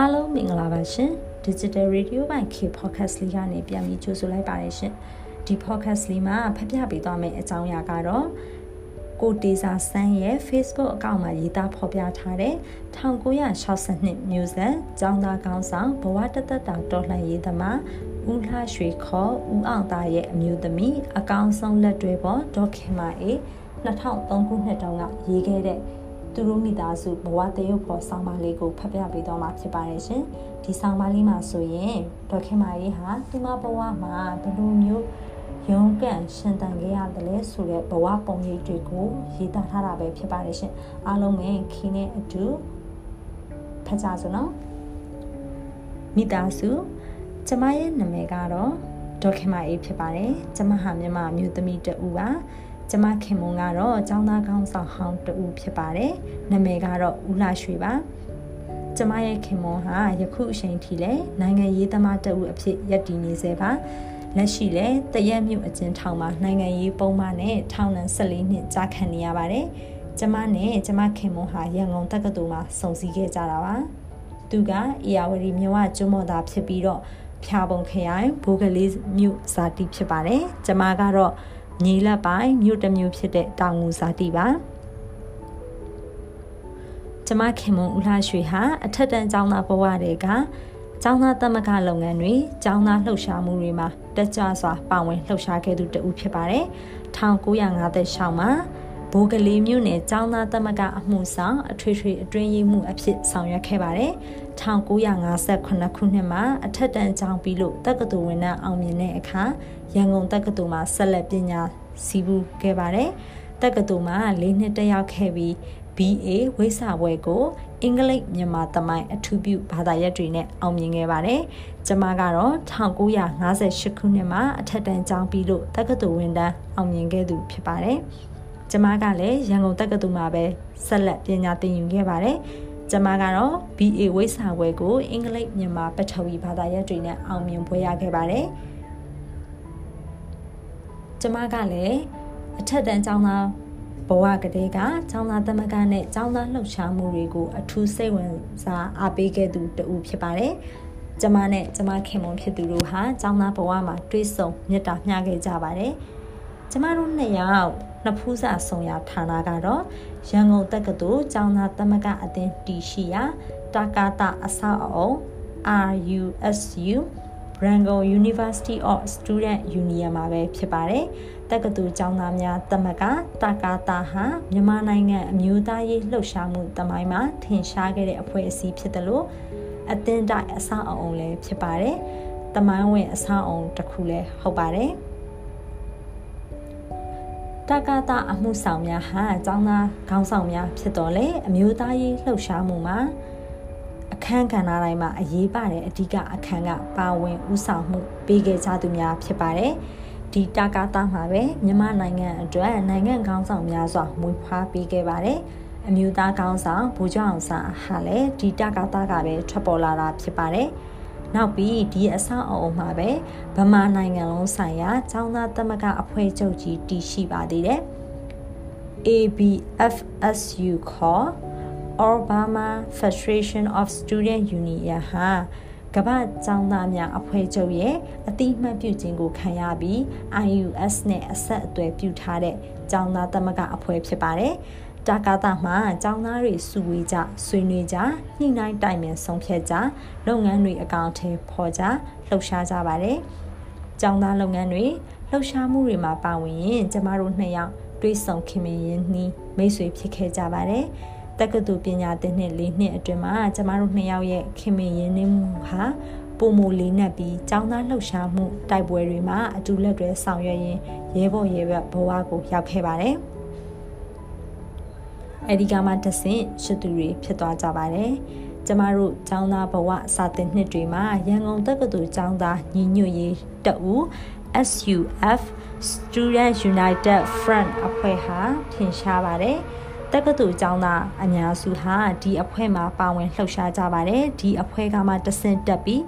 အားလုံးမင်္ဂလာပါရှင် Digital Radio by K Podcast လေးကနေပြန်ပြီးကြိုဆိုလိုက်ပါတယ်ရှင်ဒီ podcast လေးမှာဖတ်ပြပေးသွားမယ့်အကြောင်းအရာကတော့ကိုတေစာဆန်းရဲ့ Facebook အကောင့်မှာရေးသားဖော်ပြထားတဲ့1962မျိုးဆက်ကျောင်းသားကောင်းဆောင်ဘဝတသက်တာတော်လှန်ရေးသမားဦးလှရွှေခေါ်ဦးအောင်သားရဲ့အမျိုးသမီးအကောင်းဆုံးလက်တွဲပေါ်ဒေါခင်မာအေ2003ခုနှစ်တုန်းကရေးခဲ့တဲ့ သူတို့မိသားစုဘဝတရုပ်ဖော်ဆောင်းပါးလေးကိုဖတ်ပြပေးတော့မှာဖြစ်ပါတယ်ရှင်ဒီဆောင်းပါးလေးမှာဆိုရင်ဒေါခင်မာအေဟာသူမဘဝမှာဘယ်လိုမျိုးရုန်းကန်ရှင်တန်ခဲ့ရတယ်လဲဆိုတဲ့ဘဝပုံရိပ်တွေကိုရေးသားထားတာပဲဖြစ်ပါတယ်ရှင်အားလုံးပဲခင်းနဲ့အတူဖတ်ကြစို့နော်မိသားစုကျမရဲ့နာမည်ကတော့ဒေါခင်မာအေးဖြစ်ပါတယ်ကျမဟာမြန်မာမျိုးသမီးတဦးပါ ကျမခင်မွန်ကတော့ចောင်းသားကောင်းဆောင်ဟောင်းတူဖြစ်ပါတယ်။နာမည်ကတော့ဦးလှရွှေပါ။ကျမရဲ့ခင်မွန်ဟာယခုအချိန်ထိလည်းနိုင်ငံရေးသမားတူအဖြစ်ရပ်တည်နေစေပါ။လက်ရှိလည်းတရက်မြုပ်အကျဉ်းထောင်မှာနိုင်ငံရေးပုံမှန်နဲ့ထောင်ဒဏ်14နှစ်ကြာခံနေရပါတယ်။ကျမနဲ့ကျမခင်မွန်ဟာရန်ကုန်တက္ကသိုလ်မှာစုံစည်းခဲ့ကြတာပါ။သူကအေယာဝတီမြဝကျွန်းမော်သားဖြစ်ပြီးတော့ဖျာပုံခရိုင်ဘိုးကလေးမြို့ဇာတိဖြစ်ပါတယ်။ကျမကတော့ ညီလက်ပိုင်းမြို့တစ်မြို့ဖြစ်တဲ့တောင်ငူဇာတိပါကျမခင်မုံဦးလှရွှေဟာအထက်တန်းကျောင်းသားဘဝတွေကကျောင်းသားသမဂ္ဂလုပ်ငန်းတွေကျောင်းသားလှုပ်ရှားမှုတွေမှာတက်ကြွစွာပါဝင်လှုပ်ရှားခဲ့သူတဦးဖြစ်ပါတယ်1956မှာ ဘိုးကလေးမြို့နယ်ကျောင်းသားသမဂ္ဂအမှုဆောင်အထွေထွေအတွင်းရေးမှုအဖြစ်ဆောင်ရွက်ခဲ့ပါတယ်1958ခုနှစ်မှာအထက်တန်းကျောင်းပြီးလို့တက္ကသိုလ်ဝင်နှန်းအောင်မြင်တဲ့အခါရန်ကုန်တက္ကသိုလ်မှာဆက်လက်ပညာစီးပူးခဲ့ပါတယ်။တက္ကသိုလ်မှာ၄နှစ်တက်ရောက်ခဲ့ပြီး BA ဝိစာဘွဲကိုအင်္ဂလိပ်မြန်မာသမိုင်းအထူးပြုဘာသာရပ်တွေနဲ့အောင်မြင်ခဲ့ပါတယ်။ကျွန်မကတော့1958ခုနှစ်မှာအထက်တန်းကျောင်းပြီးလို့တက္ကသိုလ်ဝင်တန်းအောင်မြင်ခဲ့သူဖြစ်ပါတယ်။ ကျွန်မကလည်းရန်ကုန်တက္ကသိုလ်မှာပဲဆက်လက်ပညာသင်ယူခဲ့ပါတယ်။ကျွန်မကတော့ BA ဝိစာဘွဲကိုအင်္ဂလိပ်မြန်မာပထဝီဘာသာရပ်တွေနဲ့အောင်မြင်ပွဲရခဲ့ပါတယ်။ကျမကလည်းအထက်တန်းကျောင်းသားဘဝကလေးကကျောင်းသားသမဂ္ဂနဲ့ကျောင်းသားလှုပ်ရှားမှုတွေကိုအထူးစိတ်ဝင်စားအားပေးခဲ့သူတဦးဖြစ်ပါတယ်။ကျမနဲ့ကျမခင်မွန်ဖြစ်သူတို့ဟာကျောင်းသားဘဝမှာတွေ့ဆုံမေတ္တာမျှခဲ့ကြပါတယ်။ကျမတို့နှစ်ယောက် နှစ်ဖူးစာဆောင်ရဌာနကတော့ရန်ကုန်တက္ကသိုလ်ကျောင်းသားသမဂ္ဂအသင်းတီရှိရာတာကာတာအဆောက်အအုံ RUSU Rangoon University of Student Union မှာပဲဖြစ်ပါတယ်။တက္ကသိုလ်ကျောင်းသားများသမဂ္ဂတာကာတာဟာမြန်မာနိုင်ငံအမျိုးသားရေးလှုပ်ရှားမှုတမိုင်းမှာထင်ရှားခဲ့တဲ့အဖွဲ့အစည်းဖြစ်တယ်လို့အသင်းတိုက်အဆောက်အအုံလည်းဖြစ်ပါတယ်။တမိုင်းဝင်အဆောက်အအုံတစ်ခုလည်းဟုတ်ပါတယ်။ တက္ကတာအမှုဆောင်များဟာကျောင်းသားခေါင်းဆောင်များဖြစ်တော်လဲအမျိုးသားရေးလှုပ်ရှားမှုမှာအခန်းကဏ္ဍတိုင်းမှာအရေးပါတဲ့အဓိကအခန်းကပါဝင်ဥဆောင်မှုပေးခဲ့ကြသူများဖြစ်ပါတယ်။ဒီတာကာတာမှာပဲမြန်မာနိုင်ငံအတွက်နိုင်ငံကောင်းဆောင်များစွာမွေးဖွားပေးခဲ့ပါတယ်။အမျိုးသားကောင်းဆောင်ဘူကျောင်းအောင်စာဟာလည်းဒီတာကာတာကပဲထွက်ပေါ်လာတာဖြစ်ပါတယ်။ နောက်ပြီးဒီအဆောက်အအုံမှာပဲဗမာနိုင်ငံလုံးဆိုင်ရာចောင်းသားသမဂ္ဂအဖွဲ့ချုပ်ကြီးတည်ရှိပါသေးတယ်။ ABFSU ခေါ် Obama Federation of Student Union ဟာကမ္ဘာကျောင်းသားများအဖွဲ့ချုပ်ရဲ့အတိအမှတ်ပြုခြင်းကိုခံရပြီး IUS နဲ့အဆက်အသွယ်ပြုထားတဲ့ကျောင်းသားသမဂ္ဂအဖွဲ့ဖြစ်ပါတယ်။ တာကာတာမှာကျောင်းသားတွေစုဝေးကြဆွေးနွေးကြညှိနှိုင်းတိုင်ပင်ဆုံးဖြတ်ကြလုပ်ငန်းတွေအကောင့်ထဲပေါ်ကြလှုပ်ရှားကြပါတယ်။ကျောင်းသားလုပ်ငန်းတွေလှုပ်ရှားမှုတွေမှာပါဝင်ရင်ကျမတို့နှစ်ယောက်တွေးဆုံခင်မင်းရင်းနှီးမိတ်ဆွေဖြစ်ခဲ့ကြပါတယ်။တက္ကသိုလ်ပညာသင်နှစ်၄နှစ်အတွင်းမှာကျမတို့နှစ်ယောက်ရဲ့ခင်မင်ရင်းနှီးမှုဟာပုံမူလေးနက်ပြီးចောင်းသားလှုပ်ရှားမှုတိုက်ပွဲတွေမှာအတူလက်တွဲဆောင်ရွက်ရင်းရဲဘော်ရဲဘက်ဘဝကိုရောက်ခဲ့ပါတယ်။ အဲဒီကမှတဆင့်ရှစ်သူတွေဖြစ်သွားကြပါတယ်။ကျမတို့ចောင်းသားဘဝစာသင်နှစ်တွေမှာရန်ကုန်တက္ကသိုလ်ចောင်းသားညီညွတ်ရေးတအူ SUF Student United Front အဖွဲ့ဟာထင်ရှားပါတယ်။တက္ကသိုလ်ကျောင်းသားအများစုဟာဒီအဖွဲ့မှာပါဝင်လှုပ်ရှားကြပါတယ်ဒီအဖွဲ့ကမှတဆင့်တက်ပြီး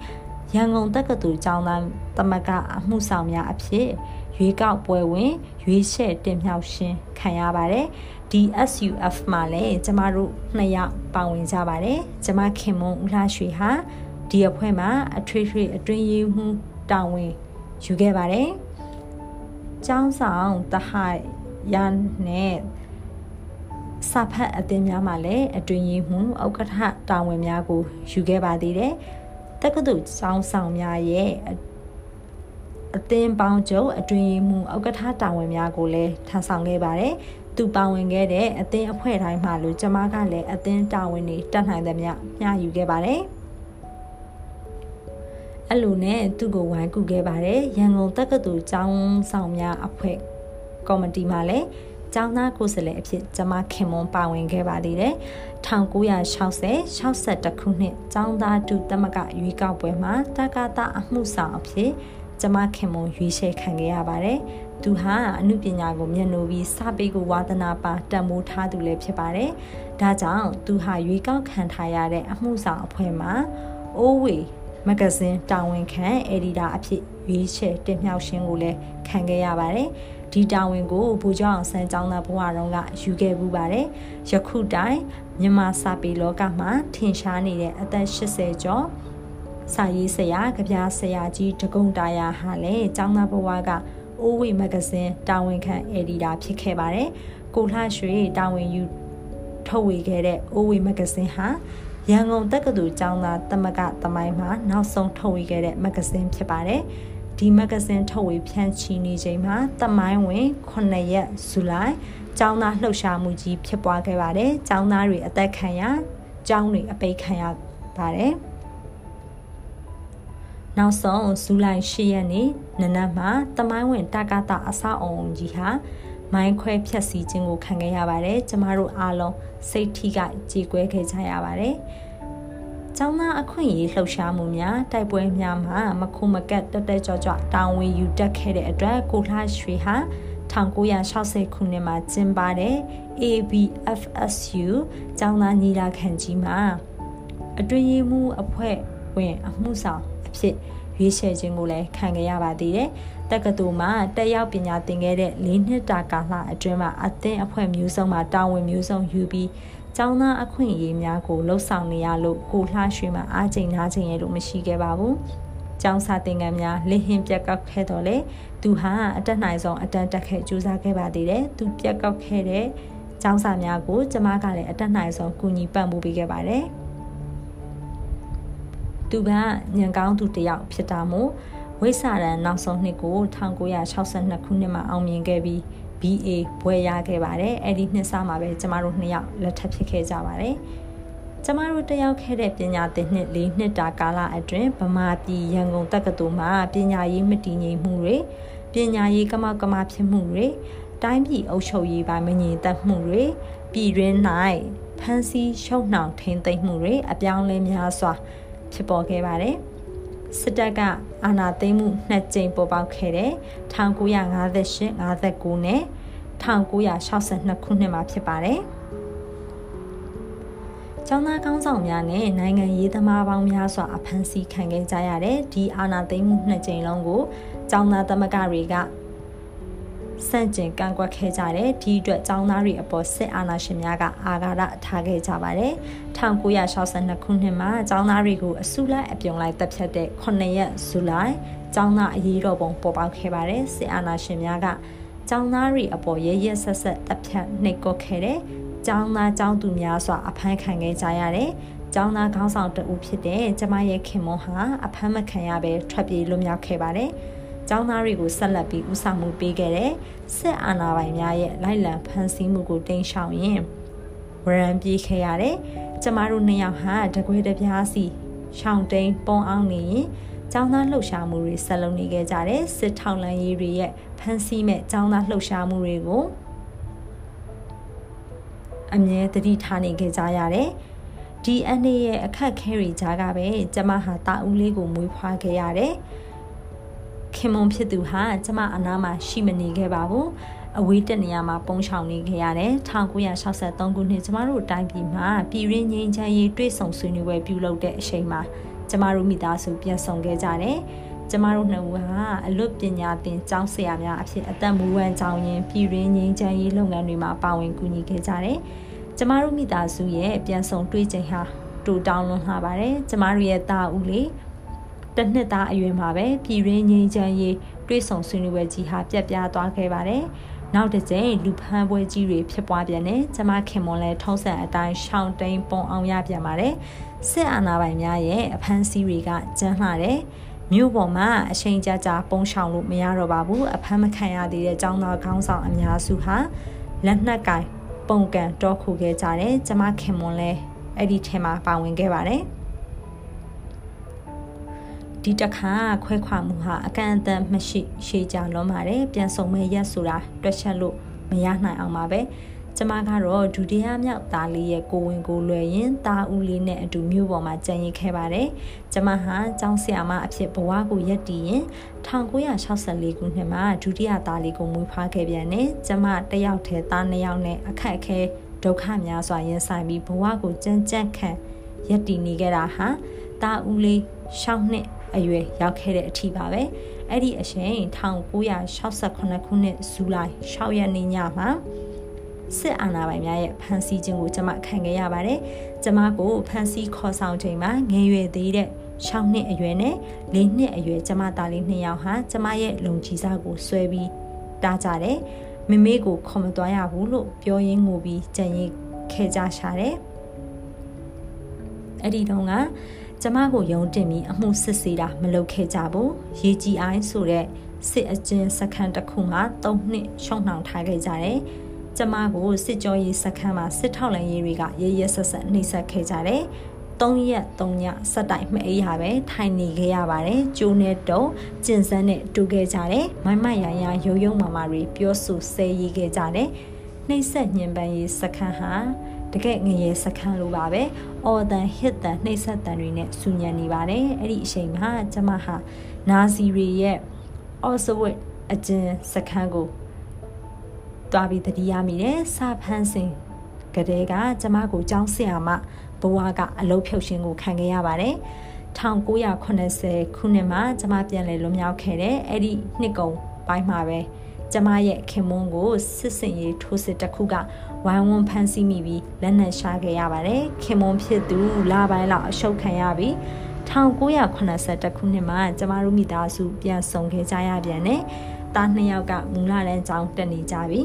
ရန်ကုန်တက္ကသိုလ်ကျောင်းသားသမဂ္ဂအမှုဆောင်များအဖြစ်ရွေးကောက်ပွဲဝင် ရွေးချယ်တင်မြှောက်ရှင်ခံရပါတယ် ဒီ SUF မှာလည်းကျမတို့နှစ်ယောက်ပါဝင်ကြပါတယ်ကျမခင်မွန်ဦးလှရွှေဟာဒီအဖွဲ့မှာအထွေထွေအတွင်းရေးမှူးတာဝန်ယူခဲ့ပါတယ်ကျောင်းဆောင်တဟရန်နဲ့စာဖတ်အသင်းများမှာလည်းအတွင်ရေးမှုဥက္ကဋ္ဌတာဝန်များကိုယူခဲ့ပါသေးတယ်။တက္ကသိုလ်ကျောင်းဆောင်များရဲ့အသင်းပေါင်းချုပ်အတွင်ရေးမှုဥက္ကဋ္ဌတာဝန်များကိုလည်းထမ်းဆောင်ခဲ့ပါတယ်။ သူပါဝင်ခဲ့တဲ့အသင်းအဖွဲ့တိုင်းမှာလို့ကျမကလည်းအသင်းတာဝန်တွေတတ်နိုင်သမျှမျှယူခဲ့ပါတယ်။အဲ့လိုနဲ့သူ့ကိုဝိုင်းကူခဲ့ပါတယ်ရန်ကုန်တက္ကသိုလ်ကျောင်းဆောင်များအဖွဲ့ကော်မတီမှာလည်းကျောင်းသားကိုယ်စားလှယ်အဖြစ်ကျမခင်မွန်ပါဝင်ခဲ့ပါသေးတယ်1960 62ခုနှစ်ကျောင်းသားဒုသမဂရွေးကောက်ပွဲမှာတက္ကသအမှုဆောင်အဖြစ်ကျမခင်မွန်ရွေးချယ်ခံခဲ့ရပါတယ် သူဟာအမှုပညာကိုမျက်နှိုးပြီးစာပေကိုဝါသနာပါတံမိုးထားသူလည်းဖြစ်ပါတယ်ဒါကြောင့်သူဟာရွေးကောက်ခံထားရတဲ့အမှုဆောင်အဖွဲ့မှာအိုးဝေမဂဇင်းတာဝန်ခံအယ်ဒီတာအဖြစ်ရွေးချယ်တင်မြှောက်ခြင်းကိုလည်းခံခဲ့ရပါတယ်။ဒီတာဝန်ကိုဘူကျောင်းဆန်းကျောင်းသားဘဝတုန်းကယူခဲ့ပူပါတယ်။ယခုတိုင်မြန်မာစာပေလောကမှာထင်ရှားနေတဲ့အသက်80ကျော်စာရေးဆရာကြပြဆရာကြီးဒဂုံတာယာဟာလည်းကျောင်းသားဘဝက အိုးဝေမဂဇင်းတာဝန်ခံအယ်ဒီတာဖြစ်ခဲ့ပါတယ်။ကိုလှရွှေတာဝန်ယူထုတ်ဝေခဲ့တဲ့အိုးဝေမဂဇင်းဟာရန်ကုန်တက္ကသိုလ်ကျောင်းသားသမဂသမိုင်းမှာနောက်ဆုံးထုတ်ဝေခဲ့တဲ့မဂ္ဂဇင်းဖြစ်ပါတယ်။ဒီမဂ္ဂဇင်းထုတ်ဝေဖြန့်ချီနေချိန်မှာသမိုင်းဝင်9ရက်ဇူလိုင်ကျောင်းသားလှုပ်ရှားမှုကြီးဖြစ်ပွားခဲ့ပါတယ်။ကျောင်းသားတွေအသက်ခံရကျောင်းတွေအပိတ်ခံရပါတယ်။နောက်ဆုံးဇူလိုင်10ရက်နေ့ နနက်မှာတမိုင်းဝင်တက္ကသအဆောက်အုံကြီးဟာမိုင်းခွဲဖြက်စီခြင်းကိုခံခဲ့ရပါတယ်ကျမတို့အားလုံးစိတ်ထိကကြေကွဲခဲ့ကြရပါတယ်ကျောင်းသားအခွင့်အရေးလှုပ်ရှားမှုများတိုက်ပွဲများမှာမခုမကက်တက်တက်ကြွကြွတာဝန်ယူတတ်ခဲ့တဲ့အတွက်ကိုလှရွှေဟာ1960ခုနှစ်မှာကျင်းပတဲ့ ABFSU ကျောင်းသားညီလာခံကြီးမှာအတွင်းရေးမှူးအဖွဲ့ဝင်အမှုဆောင်အဖြစ် ရွေးချယ်ခြင်းကိုလည်းခံခဲ့ရပါသေးတယ်တက္ကသိုလ်မှာတက်ရောက်ပညာသင်ခဲ့တဲ့၄နှစ်တာကာလအတွင်းမှာအသင်းအဖွဲ့မျိုးစုံမှာတာဝန်မျိုးစုံယူပြီးကျောင်းသားအခွင့်အရေးများကိုလှုပ်ဆောင်နေရလို့ကိုလှရွှေမှာအားကျိန်နားကျင်ရလို့မရှိခဲ့ပါဘူး။ကျောင်းစာသင်ခန်းများလင်းဟင်းပြက်ကောက်ခဲ့တော့လေသူဟာအတက်နိုင်ဆုံးအတန်းတက်ခဲ့ကြိုးစားခဲ့ပါသေးတယ်။သူပြက်ကောက်ခဲ့တဲ့ကျောင်းစာများကိုကျမကလည်းအတက်နိုင်ဆုံးကူညီပံ့ပိုးပေးခဲ့ပါတယ်။ သူကညံကောင်းသူတယောက်ဖြစ်တာမို့ဝိစာရန်နောက်ဆုံးနှစ်ကို1962ခုနှစ်မှာအောင်မြင်ခဲ့ပြီး BA ဘွဲရခဲ့ပါတယ်အဲ့ဒီနှစ်စားမှာပဲကျမတို့နှစ်ယောက်လက်ထပ်ဖြစ်ခဲ့ကြပါတယ်ကျမတို့တက်ရောက်ခဲ့တဲ့ပညာသင်နှစ်၄နှစ်တာကာလအတွင်းဗမာပြည်ရန်ကုန်တက္ကသိုလ်မှာပညာရေးမတည်ငြိမ်မှုတွေပညာရေးကမောက်ကမဖြစ်မှုတွေတိုင်းပြည်အုပ်ချုပ်ရေးပိုင်းမငြိမ်သက်မှုတွေပြည်တွင်း၌ဖမ်းဆီးရှုံနှောင်ထိန်သိမ်းမှုတွေအပြောင်းလဲများစွာ ဖြစ်ပေါ်ခဲ့ပါတယ်။စစ်တပ်ကအာဏာသိမ်းမှုနှစ်ကြိမ်ပေါ်ပေါက်ခဲ့တဲ့1958 59နဲ့1962ခုနှစ်မှာဖြစ်ပါတယ်။ကျောင်းသားကောင်းဆောင်များနဲ့နိုင်ငံရေးသမားပေါင်းများစွာအဖမ်းဆီးခံခဲ့ကြရတဲ့ဒီအာဏာသိမ်းမှုနှစ်ကြိမ်လုံးကိုကျောင်းသားသမဂ္ဂတွေက စန့်ကျင်ကန့်ကွက်ခဲ့ကြတဲ့ဒီအတွက်ចောင်းသားတွေအပေါ်စစ်အာဏာရှင်များကအာဃာတထားခဲ့ကြပါတယ်1962ခုနှစ်မှာចောင်းသားတွေကိုအစုလိုက်အပြုံလိုက်တပ်ဖြတ်တဲ့9ရက်ဇူလိုင်ចောင်းသားအရေးတော်ပုံပေါ်ပေါက်ခဲ့ပါတယ်စစ်အာဏာရှင်များကចောင်းသားတွေအပေါ်ရရဆက်ဆက်တပ်ဖြတ်နှိပ်ကွက်ခဲ့တဲ့ចောင်းသားចောင်းသူများစွာအဖမ်းခံခဲ့ကြရတယ်ကျောင်းသားခေါင်းဆောင်တဦးဖြစ်တဲ့ကျမရဲ့ခင်မွန်ဟာအဖမ်းမခံရဘဲထွက်ပြေးလွတ်မြောက်ခဲ့ပါတယ်။ ကျောင်းသားတွေကိုဆက်လက်ပြီးဦးဆောင်မှုပေးခဲ့တဲ့စစ်အာဏာပိုင်များရဲ့လိုက်လံဖမ်းဆီးမှုကိုတင်ရှောင်ရင်ဝရံပြေးခဲ့ရတဲ့ကျမတို့နှစ်ယောက်ဟာတကွေတပြားစီရှောင်းတိန်ပုံအောင်နေရင်ကျောင်းသားလှုပ်ရှားမှုတွေဆက်လုပ်နေခဲ့ကြတဲ့စစ်ထောက်လန်းရေးတွေရဲ့ဖမ်းဆီးမဲ့ကျောင်းသားလှုပ်ရှားမှုတွေကိုအမြဲတတိထားနေခဲ့ကြရတယ်။ DNA ရဲ့အခက်ခဲတွေကြားကပဲကျမဟာတာဦးလေးကိုမွေးဖွားခဲ့ရတယ်။ ခင်မုံဖြစ်သူဟာကျမအနားမှာရှိမနေခဲ့ပါဘူးအဝေးတက်နေရမှာပုံချောင်နေခဲ့ရတယ်1963ခုနှစ်ကျမတို့တိုင်းပြည်မှာပြည်ရင်းငြိမ်းချမ်းရေးတွေ့ဆုံဆွေးနွေးပွဲပြုလုပ်တဲ့အချိန်မှာကျမတို့မိသားစုပြန်ဆောင်ခဲ့ကြတယ်ကျမတို့နှစ်ဦးဟာအလွတ်ပညာသင်ကျောင်းဆရာများအဖြစ်အသက်မူဝမ်းကြောင်းရင်ပြည်ရင်းငင်းချမ်းရေးလုပ်ငန်းတွေမှာပါဝင်ကူညီခဲ့ကြတယ်ကျမတို့မိသားစုရဲ့ပြန်ဆောင်တွေ့ချိန်ဟာတူတောင်းလွန်လာပါတယ်ကျမတို့ရဲ့သားဦးလေး တစ်နှစ်သားအရွယ်မှာပဲပြည်ရင်းငင်းချမ်းရေးတွေ့ဆုံဆွေးနွေးပွဲကြီးဟာပြက်ပြားသွားခဲ့ပါတယ်နောက်တစ်ကြိမ်လူဖမ်းပွဲကြီးတွေဖြစ်ပွားပြန်တယ်ကျမခင်မွန်လဲထုံးစံအတိုင်းရှောင်းတိန်ပုံအောင်ရပြန်ပါတယ်စစ်အာဏာပိုင်များရဲ့အဖမ်းဆီးတွေကကျန်းလှတယ်မြို့ပေါ်မှာအချိန်ကြာကြာပုံရှောင်လို့မရတော့ပါဘူးအဖမ်းမခံရသေးတဲ့ចောင်းသားခေါင်းဆောင်အများစုဟာလက်နက်ကင်ပုံကန်တောခုခဲ့ကြတယ်ကျမခင်မွန်လဲအဲ့ဒီထဲမှာပါဝင်ခဲ့ပါတယ် ဒီတခါခွဲခွာမှုဟာအကန့်အသတ်မရှိရှေးကြလွန်ပါတယ်ပြန်ဆုံမဲ့ရက်ဆိုတာတွက်ချက်လို့မရနိုင်အောင်ပါပဲကျမကတော့ဒုတိယမြောက်သားလေးရဲ့ကိုဝင်ကိုလွယ်ရင်သားဦးလေးနဲ့အတူမြို့ပေါ်မှာကြံရင်ခဲ့ပါတယ်။ကျမဟာကျောင်းဆရာမအဖြစ်ဘဝကိုရက်တည်ရင်1964ခုနှစ်မှာဒုတိယသားလေးကိုမွေးဖွားခဲ့ပြန်တယ်။ကျမတယောက်တည်းသားနှစ်ယောက်နဲ့အခက်အခဲဒုက္ခများစွာရင်ဆိုင်ပြီးဘဝကိုကြမ်းကြမ်းခံရက်တည်နေခဲ့တာဟာသားဦးလေးရှောင်းနှစ် အရွယ်ရောက်ခဲ့တဲ့အထိပါပဲအဲ့ဒီအချိန်1968ခုနှစ်ဇူလိုင်6ရက်နေ့ညမှာစစ်အာဏာပိုင်များရဲ့ဖမ်းဆီးခြင်းကိုကျွန်မခံခဲ့ရပါတယ်။ကျွန်မကိုဖမ်းဆီးခေါ်ဆောင်ချိန်မှာငယ်ရွယ်သေးတဲ့6နှစ်အရွယ်နဲ့4နှစ်အရွယ်ကျွန်မသားလေး2ယောက်ဟာကျွန်မရဲ့လုံချီစားကိုဆွဲပြီးတားကြတယ်။မမေကိုခေါ်မသွားရဘူးလို့ပြောရင်းငိုပြီးကြံ့ရင်ခဲ့ကြရှာတယ်။အဲ့ဒီတော့က ကျမကိုယုံတင်ပြီးအမှုစစ်ဆေးတာမလုပ်ခဲ့ကြဘူး။ရေကြီးအိုင်းဆိုတဲ့စစ်အကျဉ်းစခန်းတစ်ခုမှာ3နှစ်ရှုံနှောင်ထားခဲ့ကြတယ်။ကျမကိုစစ်ကြောရေးစခန်းမှာစစ်ထောက်လှမ်းရေးတွေကရရဆက်ဆက်နှိပ်စက်ခဲ့ကြတယ်။၃ရက်၃ညစက်တိုင်မအေးရပဲထိုင်နေခဲ့ရပါတယ်။ကျိုးနဲ့တုံကျင်စန်းနဲ့တူခဲ့ကြတယ်။မိုင်းမရရရုံရုံမာမာတွေပြောဆိုဆဲရေးခဲ့ကြတယ်။နှိပ်စက်ညင်ပန်းရေးစခန်းဟာ တကယ်ငရေစခန်းလိုပါပဲ။အော်တန်ဟစ်တန်နှိပ်စက်တန်တွေနဲ့ဆူညံနေပါတယ်။အဲ့ဒီအချိန်မှာကျမဟာနာဇီတွေရဲ့အော်စဝစ်အကျဉ်စခန်းကိုသွားပြီးတတိယမိတယ်စာဖန်းစင်ကလေးကကျမကိုကျောင်းဆရာမဘဝကအလုပ်ဖြုတ်ရှင်ကိုခံခဲ့ရပါတယ်1980ခုနှစ်မှာကျမပြန်လည်လွန်မြောက်ခဲ့တဲ့အဲ့ဒီနှစ်ကုန်ပိုင်းမှာပဲကျမရဲ့ခင်မွန်းကိုစစ်စင်ရေးထိုးစစ်တစ်ခုက ဝိုင်းဝန်းဖမ်းဆီးမိပြီးလက်နက်ရှာခဲ့ရပါတယ်ခင်မွန်းဖြစ်သူလပိုင်းလောက်အရှုပ်ခံရပြီး1982ခုနှစ်မှာကျမတို့မိသားစုပြန်ဆောင်ခဲ့ကြရပြန်တယ်သားနှစ်ယောက်ကမူလတန်းကျောင်းတက်နေကြပြီ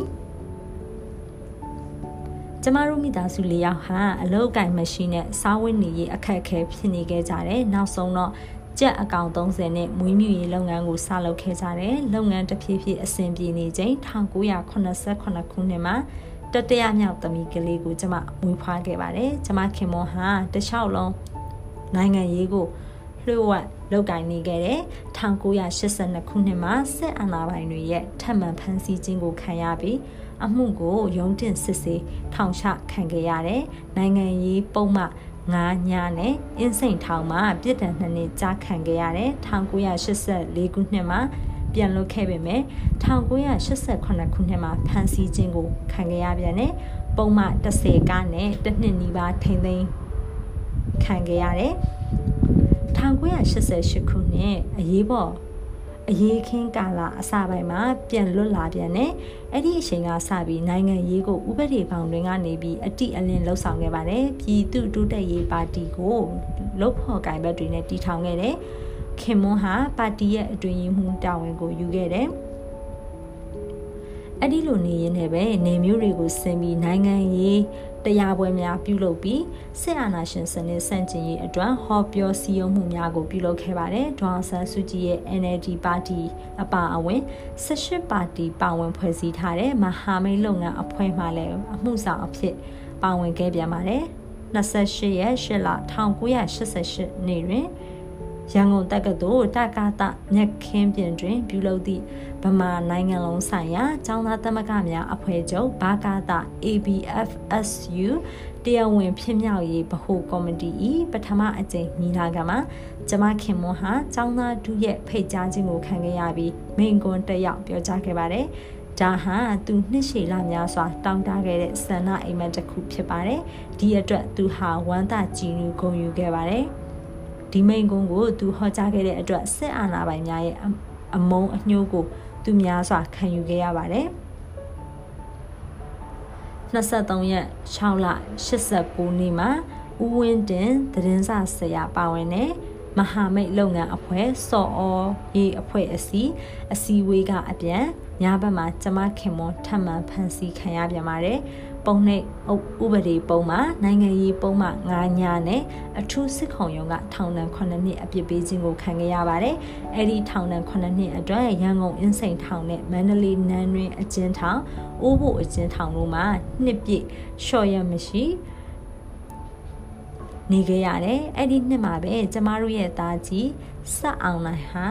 ကျမတို့မိသားစုလေးယောက်ဟာအလုတ်ကင်မရှိနဲ့စားဝတ်နေရေးအခက်အခဲဖြစ်နေခဲ့ကြတယ်နောက်ဆုံးတော့ကြက်အကောင်30နဲ့မွေးမြူရေးလုပ်ငန်းကိုစလုပ်ခဲ့ကြတယ်လုပ်ငန်းတစ်ဖြည်းဖြည်းအဆင်ပြေနေချိန်1989ခုနှစ်မှာ တတရမြောက်သမီးကလေးကိုကျမမွေးဖွားခဲ့ပါတယ်ကျမခင်မွန်ဟာတခြားလုံးနိုင်ငံရေးကိုလျှို့ဝှက်လုပ်ကိုင်နေခဲ့တဲ့1982ခုနှစ်မှာစစ်အာဏာပိုင်တွေရဲ့ထပ်မံဖမ်းဆီးခြင်းကိုခံရပြီးအမှုကိုရုံးတင်စစ်ဆေးထောင်ချခံခဲ့ရတယ်။နိုင်ငံရေးပုံမှငါးညနဲ့အင်းစိန်ထောင်မှာပြစ်ဒဏ်နှစ်နှစ်ကြာခံခဲ့ရတယ်။1984ခုနှစ်မှာ ပြန်လွတ်ခဲ့ပေမဲ့1988ခုနှစ်မှာဖမ်းဆီးခြင်းကိုခံခဲ့ရပြန်တယ်။ပုံမှ30ကနဲ့တစ်နှစ်နီးပါးထိမ့်သိမ်းခံခဲ့ရတယ်။1988ခုနှစ်အရေးပေါ်အရေးခင်းကာလအစပိုင်းမှာပြန်လွတ်လာပြန်တယ်။အဲ့ဒီအချိန်ကစပြီးနိုင်ငံရေးကိုဥပဒေပေါင်းတွင်ကနေပြီးအတိအလင်းလှုပ်ဆောင်ခဲ့ပါတယ်။ပြည်သူတိုးတက်ရေးပါတီကိုလှုပ်ဖော်ကိုင်ဘက်တွေနဲ့တီထောင်ခဲ့တယ်။ ခင်မွန်းဟာပါတီရဲ့အတွင်ရေးမှူးတာဝန်ကိုယူခဲ့တယ်။အဲ့ဒီလိုနေရင်လည်းပဲနေမျိုးတွေကိုဆင်ပြီးနိုင်ငံရေးတရားပွဲများပြုလုပ်ပြီးစစ်အာဏာရှင်စနစ်ဆန့်ကျင်ရေးအတွက်ဟောပြောစည်းရုံးမှုများကိုပြုလုပ်ခဲ့ပါတယ်။ဒေါ်ဆန်းစုကြည်ရဲ့ NLD ပါတီအပါအဝင်18ပါတီပါဝင်ဖွဲ့စည်းထားတဲ့မဟာမိတ်လုပ်ငန်းအဖွဲ့မှလည်းအမှုဆောင်အဖြစ်ပါဝင်ခဲ့ပြန်ပါတယ်။28ရက်8လ1988နေ့တွင် ရန်ကုန်တက္ကသိုလ်တက္ကသမြက်ခင်းပြင်တွင်ပြုလုပ်သည့်ဗမာနိုင်ငံလုံးဆိုင်ရာကျောင်းသားသမဂ္ဂများအဖွဲ့ချုပ်ဘာကာတာ ABFSU တရားဝင်ဖြစ်မြောက်ရေးဗဟိုကော်မတီ၏ပထမအကြိမ်ညီလာခံမှာကျမခင်မွန်ဟာကျောင်းသားဒုရဲ့ဖိတ်ကြားခြင်းကိုခံခဲ့ရပြီးမိန်ကွန်းတက်ရောက်ပြောကြားခဲ့ပါတယ်။ဒါဟာသူနှစ်ရှည်လများစွာတောင်းတခဲ့တဲ့ဆန္ဒအိမ်မက်တစ်ခုဖြစ်ပါတယ်။ဒီအတွက်သူဟာဝမ်းသာကြည်နူးဂုဏ်ယူခဲ့ပါတယ်။ ဒီမိန်ကုန်းကိုသူဟောကြားခဲ့တဲ့အတွက်စစ်အာဏာပိုင်များရဲ့အမုန်းအညှိုးကိုသူများစွာခံယူခဲ့ရပါတယ်23ရက်6လ89နေ့မှာဦးဝင်းတင်သတင်းစာဆရာပါဝင်တဲ့မဟာမိတ်လုပ်ငန်းအဖွဲ့စော်အောရေးအဖွဲ့အစည်းအစည်းအဝေးကအပြန်ညဘက်မှာကျမခင်မွန်ထပ်မံဖန်ဆီးခံရပြန်ပါတယ် ပုံနှိပ်ဥပဒေပုံမှာနိုင်ငံရေးပုံမှာ9ညနဲ့အထူးစစ်ခုံရုံးကထောင်ဒဏ်9နှစ်အပြစ်ပေးခြင်းကိုခံခဲ့ရပါတယ်။အဲဒီထောင်ဒဏ်9နှစ်အတွက်ရန်ကုန်အင်းစိန်ထောင်နဲ့မန္တလေးနန်းတွင်အကျဉ်းထောင်အိုးဖို့အကျဉ်းထောင်တို့မှာနှစ်ပြည့်လျှော့ရမရှိနေခဲ့ရတယ်။အဲ့ဒီနှစ်မှာပဲကျမတို့ရဲ့သားကြီးဆက်အောင်နိုင်ဟာ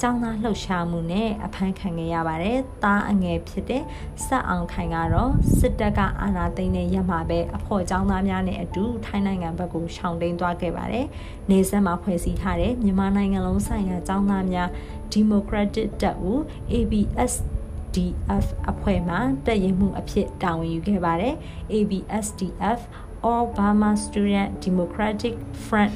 ကျောင်းသားလှုပ်ရှားမှုနဲ့အဖမ်းခံခဲ့ရပါတယ်။သားအငယ်ဖြစ်တဲ့ဆက်အောင်ခိုင်ကတော့စစ်တပ်ကအာဏာသိမ်းတဲ့ရက်မှာပဲအဖို့ကျောင်းသားများနဲ့အတူထိုင်းနိုင်ငံဘက်ကိုရှောင်တိန်သွားခဲ့ပါတယ်။နေဆက်မှာဖွဲ့စည်းထားတဲ့မြန်မာနိုင်ငံလုံးဆိုင်ရာကျောင်းသားများ Democratic တပ်ဦး ABS DF အဖွဲ့မှတက်ရင်မှုအဖြစ်တာဝန်ယူခဲ့ပါတယ်။ ABSDF All Burma Student Democratic Front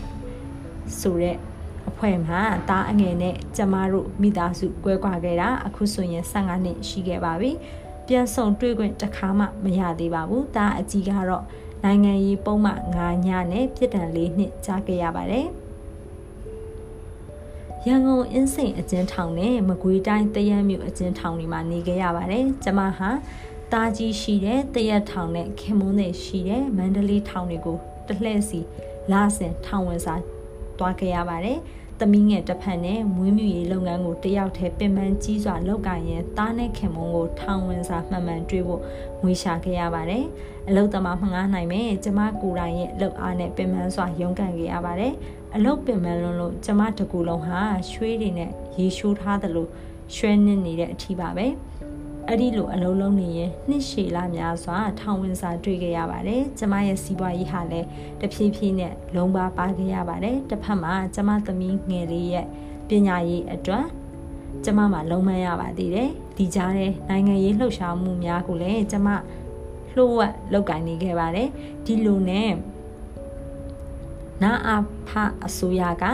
ဆိုတဲ့ အဖွဲ့မှာတားအငယ်နဲ့ကျမတို့မိသားစုကွဲကွာခဲ့တာအခုဆိုရင်15နှစ်ရှိခဲ့ပါပြီပြန်ဆောင်တွေ့ခွင့်တစ်ခါမှမရသေးပါဘူးတားအကြီးကတော့နိုင်ငံရေးပုံမှန်9ညနဲ့ပြည်တံ၄နှစ်ကြားခဲ့ရပါတယ်ရန်ကုန်အင်းစိန်အကျဉ်းထောင်နဲ့မကွေးတိုင်းတရမြို့အကျဉ်းထောင်တွေမှာနေခဲ့ရပါတယ်ကျမဟာတာကြီးရှိတဲ့တရက်ထောင်နဲ့ခင်မုန်းတွေရှိတဲ့မန္တလေးထောင်တွေကိုတလှည့်စီလာဆင်ထောင်ဝင်စာ တွားခဲ့ရပါတယ်။သမီးငယ်တစ်ဖက်နဲ့မွေးမြူရေးလုပ်ငန်းကိုတယောက်တည်းပင်ပန်းကြီးစွာလုပ်ကိုင်ရင်သားနဲ့ခင်မုန်းကိုထောင်ဝင်စာမှန်မှန်တွေ့ဖို့ငွေရှာခဲ့ရပါတယ်။အလုတ်သမားမငားနိုင်မဲ့ကျမကိုယ်တိုင်ရဲ့လုပ်အားနဲ့ပင်ပန်းစွာရုန်းကန်ခဲ့ရပါတယ်။အလုတ်ပင်ပန်းလွန်းလို့ကျမတကူလုံးဟာရွှေတွေနဲ့ရေရှိုးထားသလိုရွှဲနစ်နေတဲ့အထီးပါပဲ။ အဲ့ဒီလိုအလုံးလုံးနေရင်နှစ်ရှည်လများစွာထောင်ဝင်စာတွေ့ခဲ့ရပါတယ်။ကျမရဲ့စီးပွားရေးဟာလည်းတဖြည်းဖြည်းနဲ့လုံးပါပါခဲ့ရပါတယ်။တစ်ဖက်မှာကျမသမီးငယ်လေးရဲ့ပညာရေးအတွက်ကျမမှာလုံးမရပါသေးတယ်။ဒီကြားထဲနိုင်ငံရေးလှုပ်ရှားမှုများကိုလည်းကျမလှုပ်ဝက်လုပ်ကိုင်နေခဲ့ပါတယ်။ဒီလိုနဲ့ နာအာဖအစိုးရက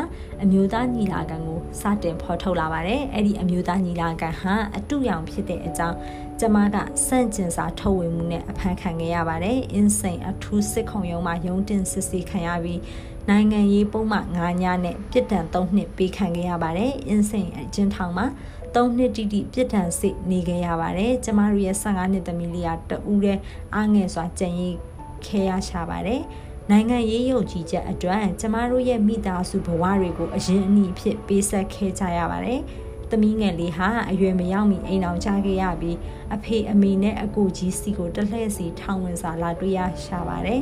အမျိုးသားညီလာခံကိုစတင်ဖော်ထုတ်လာပါတယ်။အဲ့ဒီအမျိုးသားညီလာခံဟာအတူရောင်ဖြစ်တဲ့အကြောင်းကျမကစန့်ကျင်စာထုတ်ဝေမှုနဲ့အဖမ်းခံခဲ့ရပါတယ်။ insane အထူးစစ်ခုံရုံးမှာရုံးတင်စစ်ဆေးခံရပြီးနိုင်ငံရေးပုံမှန်9ညနဲ့ပြစ်ဒဏ်3နှစ်ပေးခံခဲ့ရပါတယ်။ insane အကျဉ်းထောင်မှာ3နှစ်တိတိပြစ်ဒဏ်စစ်နေခဲ့ရပါတယ်။ကျမတို့ရဲ့15နှစ်သမီးလေးကတူးတဲ့အားငယ်စွာကြံရည်ခဲရရှာပါတယ်။ နိုင်ငံရေးယုံကြည်ချက်အတွက်ကျမတို့ရဲ့မိသားစုဘဝတွေကိုအရင်အနည်းဖြစ်ပေးဆက်ခဲ့ကြရပါတယ်။သမီးငယ်လေးဟာအရွယ်မရောက်မီအိမ်အောင်ချခဲ့ရပြီးအဖေအမေနဲ့အကိုကြီးစီကိုတလှည့်စီထောင်ဝင်စာလာတွေ့ရရှာပါတယ်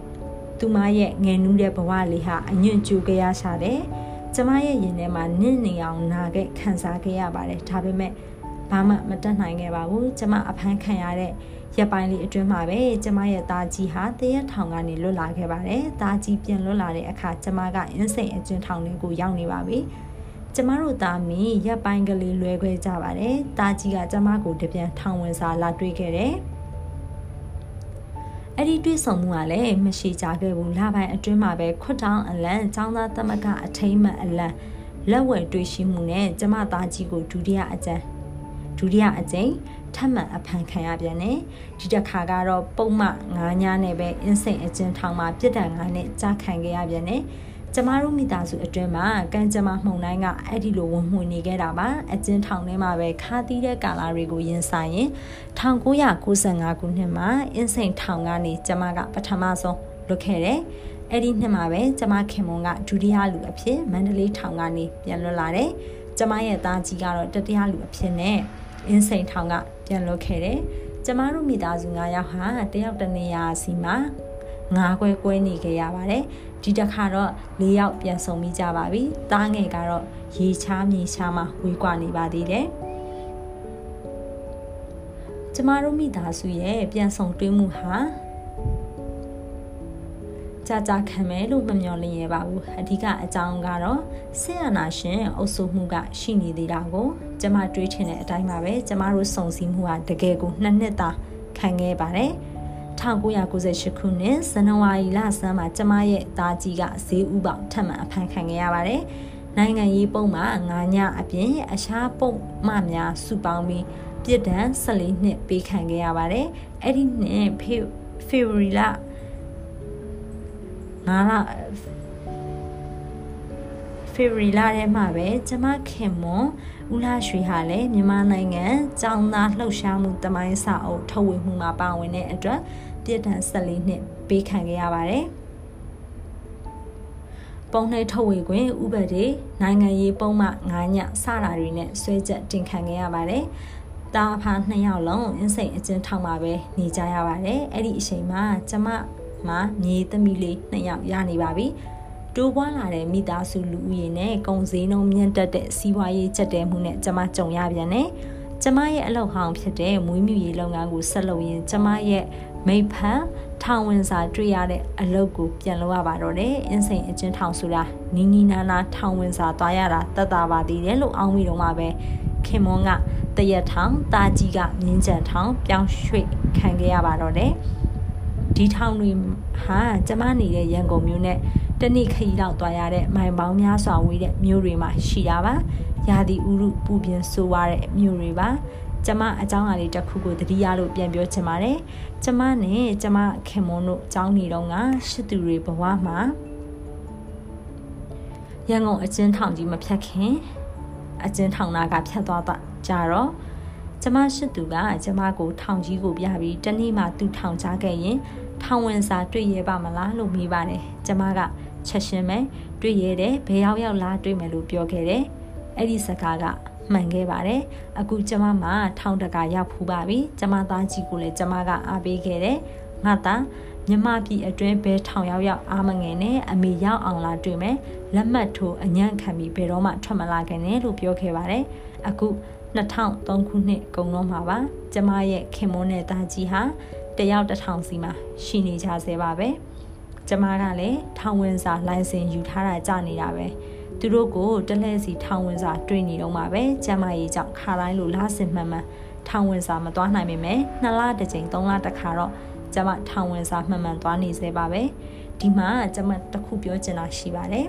။သူမရဲ့ငယ်နူးတဲ့ဘဝလေးဟာအညွန့်ကျူခဲ့ရရှာတယ်။ကျမရဲ့ရင်ထဲမှာနင့်နေအောင်နာခဲ့ခံစားခဲ့ရပါတယ်။ဒါပေမဲ့ဘာမှမတတ်နိုင်ခဲ့ပါဘူး။ကျမအဖမ်းခံရတဲ့ ရက်ပိုင်းလေးအတွင်းမှာပဲကျမရဲ့သားကြီးဟာတရက်ထောင်ကနေလွတ်လာခဲ့ပါတယ်။သားကြီးပြန်လွတ်လာတဲ့အခါကျမကအင်းစိန်အကျဉ်းထောင်တွေကိုရောက်နေပါပြီ။ကျမတို့သားမီးရက်ပိုင်းကလေးလွဲခွဲကြပါတယ်။သားကြီးကကျမကိုတပြန်ထောင်ဝင်စာလာတွေ့ခဲ့တယ်။အဲ့ဒီတွေ့ဆုံမှုကလည်းမရှိကြခဲ့ဘူးလပိုင်းအတွင်းမှာပဲခွတ်တောင်းအလန်ចောင်းသားသမဂအထိမ့်မှန်အလန်လက်ဝဲတွေ့ရှိမှုနဲ့ကျမသားကြီးကိုဒုတိယအကြံ ဒုတိယအကြိမ်ထပ်မံအဖမ်းခံရပြန်တယ်ဒီတစ်ခါကတော့ပုံမှန်9ညနဲ့ပဲအင်းစိန်အကျဉ်းထောင်မှာပြစ်ဒဏ်9နဲ့ကြာခံခဲ့ရပြန်တယ်ကျမတို့မိသားစုအတွင်းမှာကံကြမ္မာမှုန်တိုင်းကအဲ့ဒီလိုဝင်မှုနေခဲ့တာပါအကျဉ်းထောင်ထဲမှာပဲခါသီးတဲ့ကာလာတွေကိုရင်ဆိုင်ရင်1995ခုနှစ်မှာအင်းစိန်ထောင်ကနေကျမကပထမဆုံးလွတ်ခဲ့တယ်အဲ့ဒီနှစ်မှာပဲကျမခင်မွန်ကဒုတိယလူအဖြစ်မန္တလေးထောင်ကနေပြန်လွတ်လာတယ်ကျမရဲ့သားကြီးကတော့တတိယလူအဖြစ်နဲ့ အင်းစိန်ထောင်ကပြန်လွတ်ခဲ့တယ်။ကျမတို့မိသားစု9ယောက်ဟာတယောက်တနေရာစီမှာငါးခွဲကွဲနေခဲ့ရပါတယ်။ဒီတစ်ခါတော့၄ယောက်ပြန်ဆုံမိကြပါပြီ။တားငယ်ကတော့ရေချားမြေချားမှာဝေးကွာနေပါသေးတယ်။ကျမတို့မိသားစုရဲ့ပြန်ဆုံတွေ့မှုဟာ ကြာကြာခံမယ်လို့မမျှော်လင့်ရပါဘူးအဓိကအကြောင်းကတော့ဆင်အနာရှင်အုပ်စိုးမှုကရှိနေသေးတာကိုကျမတွေးထင်တဲ့အတိုင်းပါပဲကျမတို့စုံစည်းမှုဟာတကယ်ကိုနှစ်နှစ်သာခံခဲ့ပါတယ်1998ခုနှစ်ဇန်နဝါရီလဆန်းမှာကျမရဲ့သားကြီးကဈေးဥပေါထပ်မံအဖမ်းခံခဲ့ရပါတယ်။နိုင်ငံရေးပုံမှာ9ညအပြင်အခြားပုံမှများစုပေါင်းပြီးပြစ်ဒဏ်14နှစ်ပေးခံခဲ့ရပါတယ်။အဲ့ဒီနှစ်ဖေဖေဗရီလ 9လဖေဗရီလထဲမှာပဲကျမခင်မွန်ဦးလာရွှေဟာလည်းမြန်မာနိုင်ငံကျောင်းသားလှုပ်ရှားမှုတမိုင်းစာအုပ်ထုတ်ဝေမှုမှာပါဝင်တဲ့အတွက်ပြစ်ဒဏ်14နှစ်ပေးခံခဲ့ရပါတယ်။ပုံနှိပ်ထုတ်ဝေခွင့်ဥပဒေနိုင်ငံရေးပုံမှ9ညစတာတွေနဲ့ဆွဲချက်တင်ခံခဲ့ရပါတယ်။တာဖာနှစ်ယောက်လုံးအင်းစိန်အကျဉ်းထောင်မှာပဲနေကြရပါတယ်။အဲ့ဒီအချိန်မှာကျမ မှာမြေသမီးလေးနှစ်ယောက်ရနေပါပြီ။တိုးပွားလာတဲ့မိသားစုလူဦးရေနဲ့ကုန်စည်နှုန်းမြင့်တက်တဲ့စီးပွားရေးကျက်တဲမှုနဲ့ကျမကြုံရပြန်တယ်။ကျမရဲ့အလုပ်ဟောင်းဖြစ်တဲ့မွေးမြူရေးလုပ်ငန်းကိုဆက်လုပ်ရင်ကျမရဲ့မိဖက်ထောင်ဝင်စာတွေ့ရတဲ့အလုပ်ကိုပြန်လုပ်ရပါတော့တယ်။အင်းစိန်အချင်းထောင်ဆိုတာနီနီနာနာထောင်ဝင်စာသွားရတာတတ်တာပါသေးတယ်လို့အောင်းမိတော့မှပဲခင်မွန်ကတရက်ထောင်တာကြီးကမြင်းကြံထောင်ပြောင်းရွှေ့ခံခဲ့ရပါတော့တယ်။ ဒီထောင်တွေဟာကျမနေတဲ့ရန်ကုန်မြို့နဲ့တနေ့ခရီးလောက်သွားရတဲ့မိုင်ပေါင်းများစွာဝေးတဲ့မြို့တွေမှာရှိတာပါရာသီဥတုပူပြင်းဆိုးွားတဲ့မြို့တွေပါကျမအကြောင်းအရာလေးတစ်ခုကိုသတိရလို့ပြန်ပြောချင်ပါတယ်ကျမနဲ့ကျမခင်မွန်တို့အကြောင်းနေတော့ကရှစ်သူတွေဘဝမှာရန်ကုန်အကျဉ်းထောင်ကြီးမဖြတ်ခင်အကျဉ်းထောင်သားကဖြတ်သွားတာကြတော့ကျမရှိသူကကျမကိုထောင်ကြီးကိုပြပြီးတနေ့မှသူ့ထောင်ချခဲ့ရင် ထောင်ဝင်စာတွေ့ရပါမလားလို့မေးပါတယ်ကျမကချက်ရှင်ပဲတွေ့ရတဲ့ဘယ်ရောက်ရောက်လားတွေ့မယ်လို့ပြောခဲ့တယ်အဲ့ဒီစကားကမှန်ခဲ့ပါတယ်အခုကျမမှာထောင်တကာရောက်ဖူးပါပြီကျမသားကြီးကိုလည်းကျမကအားပေးခဲ့တယ်ငါသားမြမပြည်အတွင်းဘဲထောင်ရောက်ရောက်အားမငယ်နဲ့အမေရောက်အောင်လာတွေ့မယ်လက်မှတ်ထိုးအညံ့ခံပြီးဘယ်တော့မှထွက်မလာခင်နဲ့လို့ပြောခဲ့ပါတယ်အခု2003ခုနှစ်ကုန်တော့မှာပါကျမရဲ့ခင်မွန်းနဲ့သားကြီးဟာ တယောက်တစ်ထောင်စီမှာရှိနေကြဆဲပါပဲကျမကလည်းထောင်ဝင်စာလိုင်စင်ယူထားတာကြာနေတာပဲသူတို့ကိုတလဲစီထောင်ဝင်စာတွေ့နေတော့မှာပဲကျမကြီးကြောင့်ခါတိုင်းလိုလားစင်မှန်မှန်ထောင်ဝင်စာမသွားနိုင်ပေမဲ့နှစ်လတစ်ကြိမ်သုံးလတစ်ခါတော့ကျမထောင်ဝင်စာမှန်မှန်သွားနေစေပါပဲဒီမှာကျမတခုပြောချင်တာရှိပါတယ်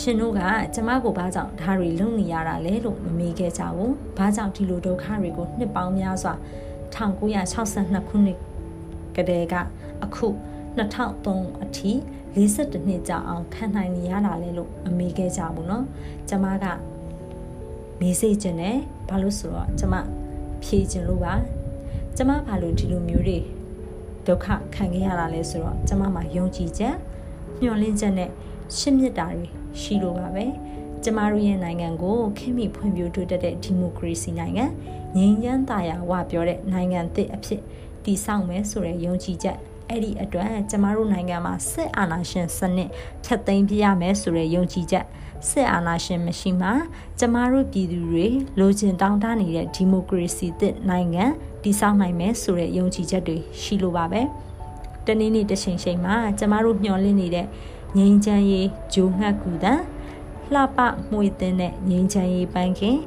ရှင်တို့ကကျမကိုဘာကြောင့်ဒါတွေလုပ်နေရတာလဲလို့မမေးခဲ့ကြဘူး။ဘာကြောင့်ဒီလိုဒုက္ခတွေကိုနှစ်ပေါင်းများစွာ 1962ခုနှစ်ကတည်းကအခု2003အထိ42နှစ်ကြာအောင်ခံနိုင်နေရတာလဲလို့မမေးခဲ့ကြဘူးเนาะကျမကမေးစေချင်တယ်ဘာလို့ဆိုတော့ကျမဖြေချင်လို့ပါကျမဘာလို့ဒီလိုမျိုးတွေဒုက္ခခံခဲ့ရတာလဲဆိုတော့ကျမမှာယုံကြည်ချက်မျှော်လင့်ချက်နဲ့ရှင်းမြစ်တာတွေရှိလို့ပါပဲကျမတို့ရဲ့နိုင်ငံကိုခင်မိဖွံ့ဖြိုးတိုးတက်တဲ့ဒီမိုကရေစီနိုင်ငံ ငြိမ်းချမ်းသာယာဝပြောတဲ့နိုင်ငံသစ်အဖြစ်တည်ဆောက်မယ်ဆိုတဲ့ယုံကြည်ချက်အဲ့ဒီအတွက်ကျမတို့နိုင်ငံမှာစစ်အာဏာရှင်စနစ်ဖျက်သိမ်းပြရမယ်ဆိုတဲ့ယုံကြည်ချက်စစ်အာဏာရှင်မရှိမှကျမတို့ပြည်သူတွေလိုချင်တောင်းတနေတဲ့ဒီမိုကရေစီသစ်နိုင်ငံတည်ဆောက်နိုင်မယ်ဆိုတဲ့ယုံကြည်ချက်တွေရှိလိုပါပဲတနေ့နေ့တစ်ချိန်ချိန်မှာကျမတို့မျှော်လင့်နေတဲ့ငြိမ်းချမ်းရေးဂျိုငှက်ကူတန်လှပမှုေတဲ့နဲ့ငြိမ်းချမ်းရေးပန်းခင်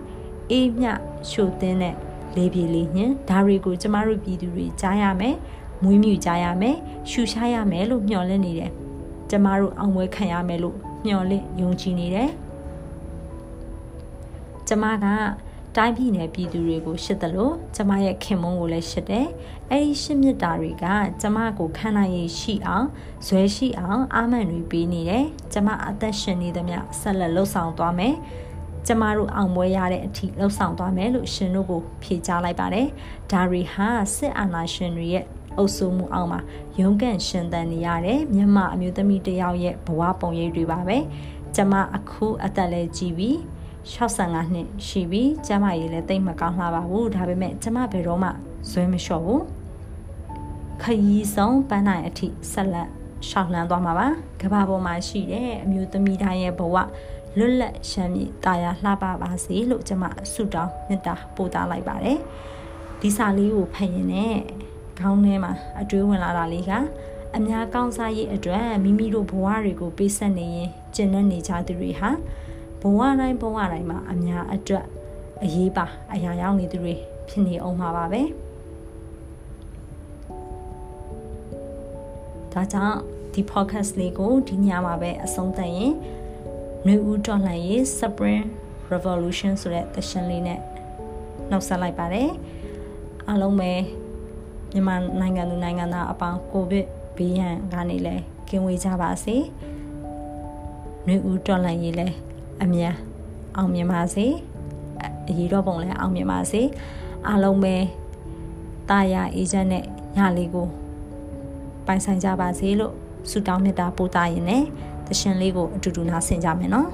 အေးမြရှို့တဲ့နဲ့လေးပြေလေးညင်ဒါတွေကိုကျမတို့ပြည်သူတွေကြားရမယ်မွေးမြူကြရမယ်ရှူရှားရမယ်လို့မျှော်လင့်နေတယ်ကျမတို့အောင်ပွဲခံရမယ်လို့မျှော်လင့်ယုံကြည်နေတယ်ကျမကတိုင်းပြည်နယ်ပြည်သူတွေကိုရှစ်တယ်လို့ကျမရဲ့ခင်မုန်းကိုလည်းရှစ်တယ်အဲ့ဒီရှစ်မြတ်တာတွေကကျမကိုခံနိုင်ရရှိအောင်ဇွဲရှိအောင်အာမန်တွေပေးနေတယ်ကျမအသက်ရှင်နေသမျှဆက်လက်လှုပ်ဆောင်သွားမယ် ကျမတို့အောင်ပွဲရတဲ့အထိလှုပ်ဆောင်သွားမယ်လို့ရှင်တို့ကိုဖြေကြားလိုက်ပါတယ်ဒါရီဟာစစ်အာဏာရှင်တွေရဲ့အုပ်စိုးမှုအောက်မှာရုန်းကန်ရှင်သန်နေရတဲ့မြန်မာအမျိုးသမီးတယောက်ရဲ့ဘဝပုံရိပ်တွေပါပဲကျမအခုအသက်လဲကြည့်ပြီး65နှစ်ရှိပြီကျမရေးလည်းတိတ်မကောင်းလှပါဘူးဒါပေမဲ့ကျမဘယ်တော့မှဇွဲမလျှော့ဘူးခရီးဆုံးပန်းနိုင်အထိဆက်လက်ရှောက်လန်းသွားမှာပါကဘာပေါ်မှာရှိတဲ့အမျိုးသမီးတိုင်းရဲ့ဘဝ လွတ်လပ်ရှမ်းမြေတာယာလှပပါစေလို့ကျမဆုတောင်းမေတ္တာပို့သလိုက်ပါတယ်ဒီစာလေးကိုဖတ်ရင်ねခေါင်းထဲမှာအတွေးဝင်လာတာလေးကအများကောင်းစားရေးအတွက်မိမိတို့ဘဝတွေကိုပေးဆက်နေရင်ကျင့်နေကြသူတွေဟာဘဝတိုင်းဘဝတိုင်းမှာအများအတွက်အရေးပါအရာရောက်နေသူတွေဖြစ်နေအောင်မှာပါပဲဒါကြောင့်ဒီ podcast လေးကိုဒီညမှာပဲအဆုံးသတ်ရင် နှွေဦးတော်လှန်ရေး Spring Revolution ဆိုတဲ့သရှင်လေးနဲ့နှုတ်ဆက်လိုက်ပါတယ်အားလုံးပဲမြန်မာနိုင်ငံသူနိုင်ငံသားအပေါင်းကိုဗစ်ဘေးရန်ကနေလည်းကင်းဝေးကြပါစေနှွေဦးတော်လှန်ရေးလည်းအမြန်အောင်မြင်ပါစေအရေးတော်ပုံလည်းအောင်မြင်ပါစေအားလုံးပဲတာယာအေဂျင့်နဲ့ညလေးကိုပိုင်ဆိုင်ကြပါစေလို့ဆုတောင်းမေတ္တာပို့တာရင်လည်း တရှင်လေးကိုအတူတူနားဆင်ကြမယ်နော်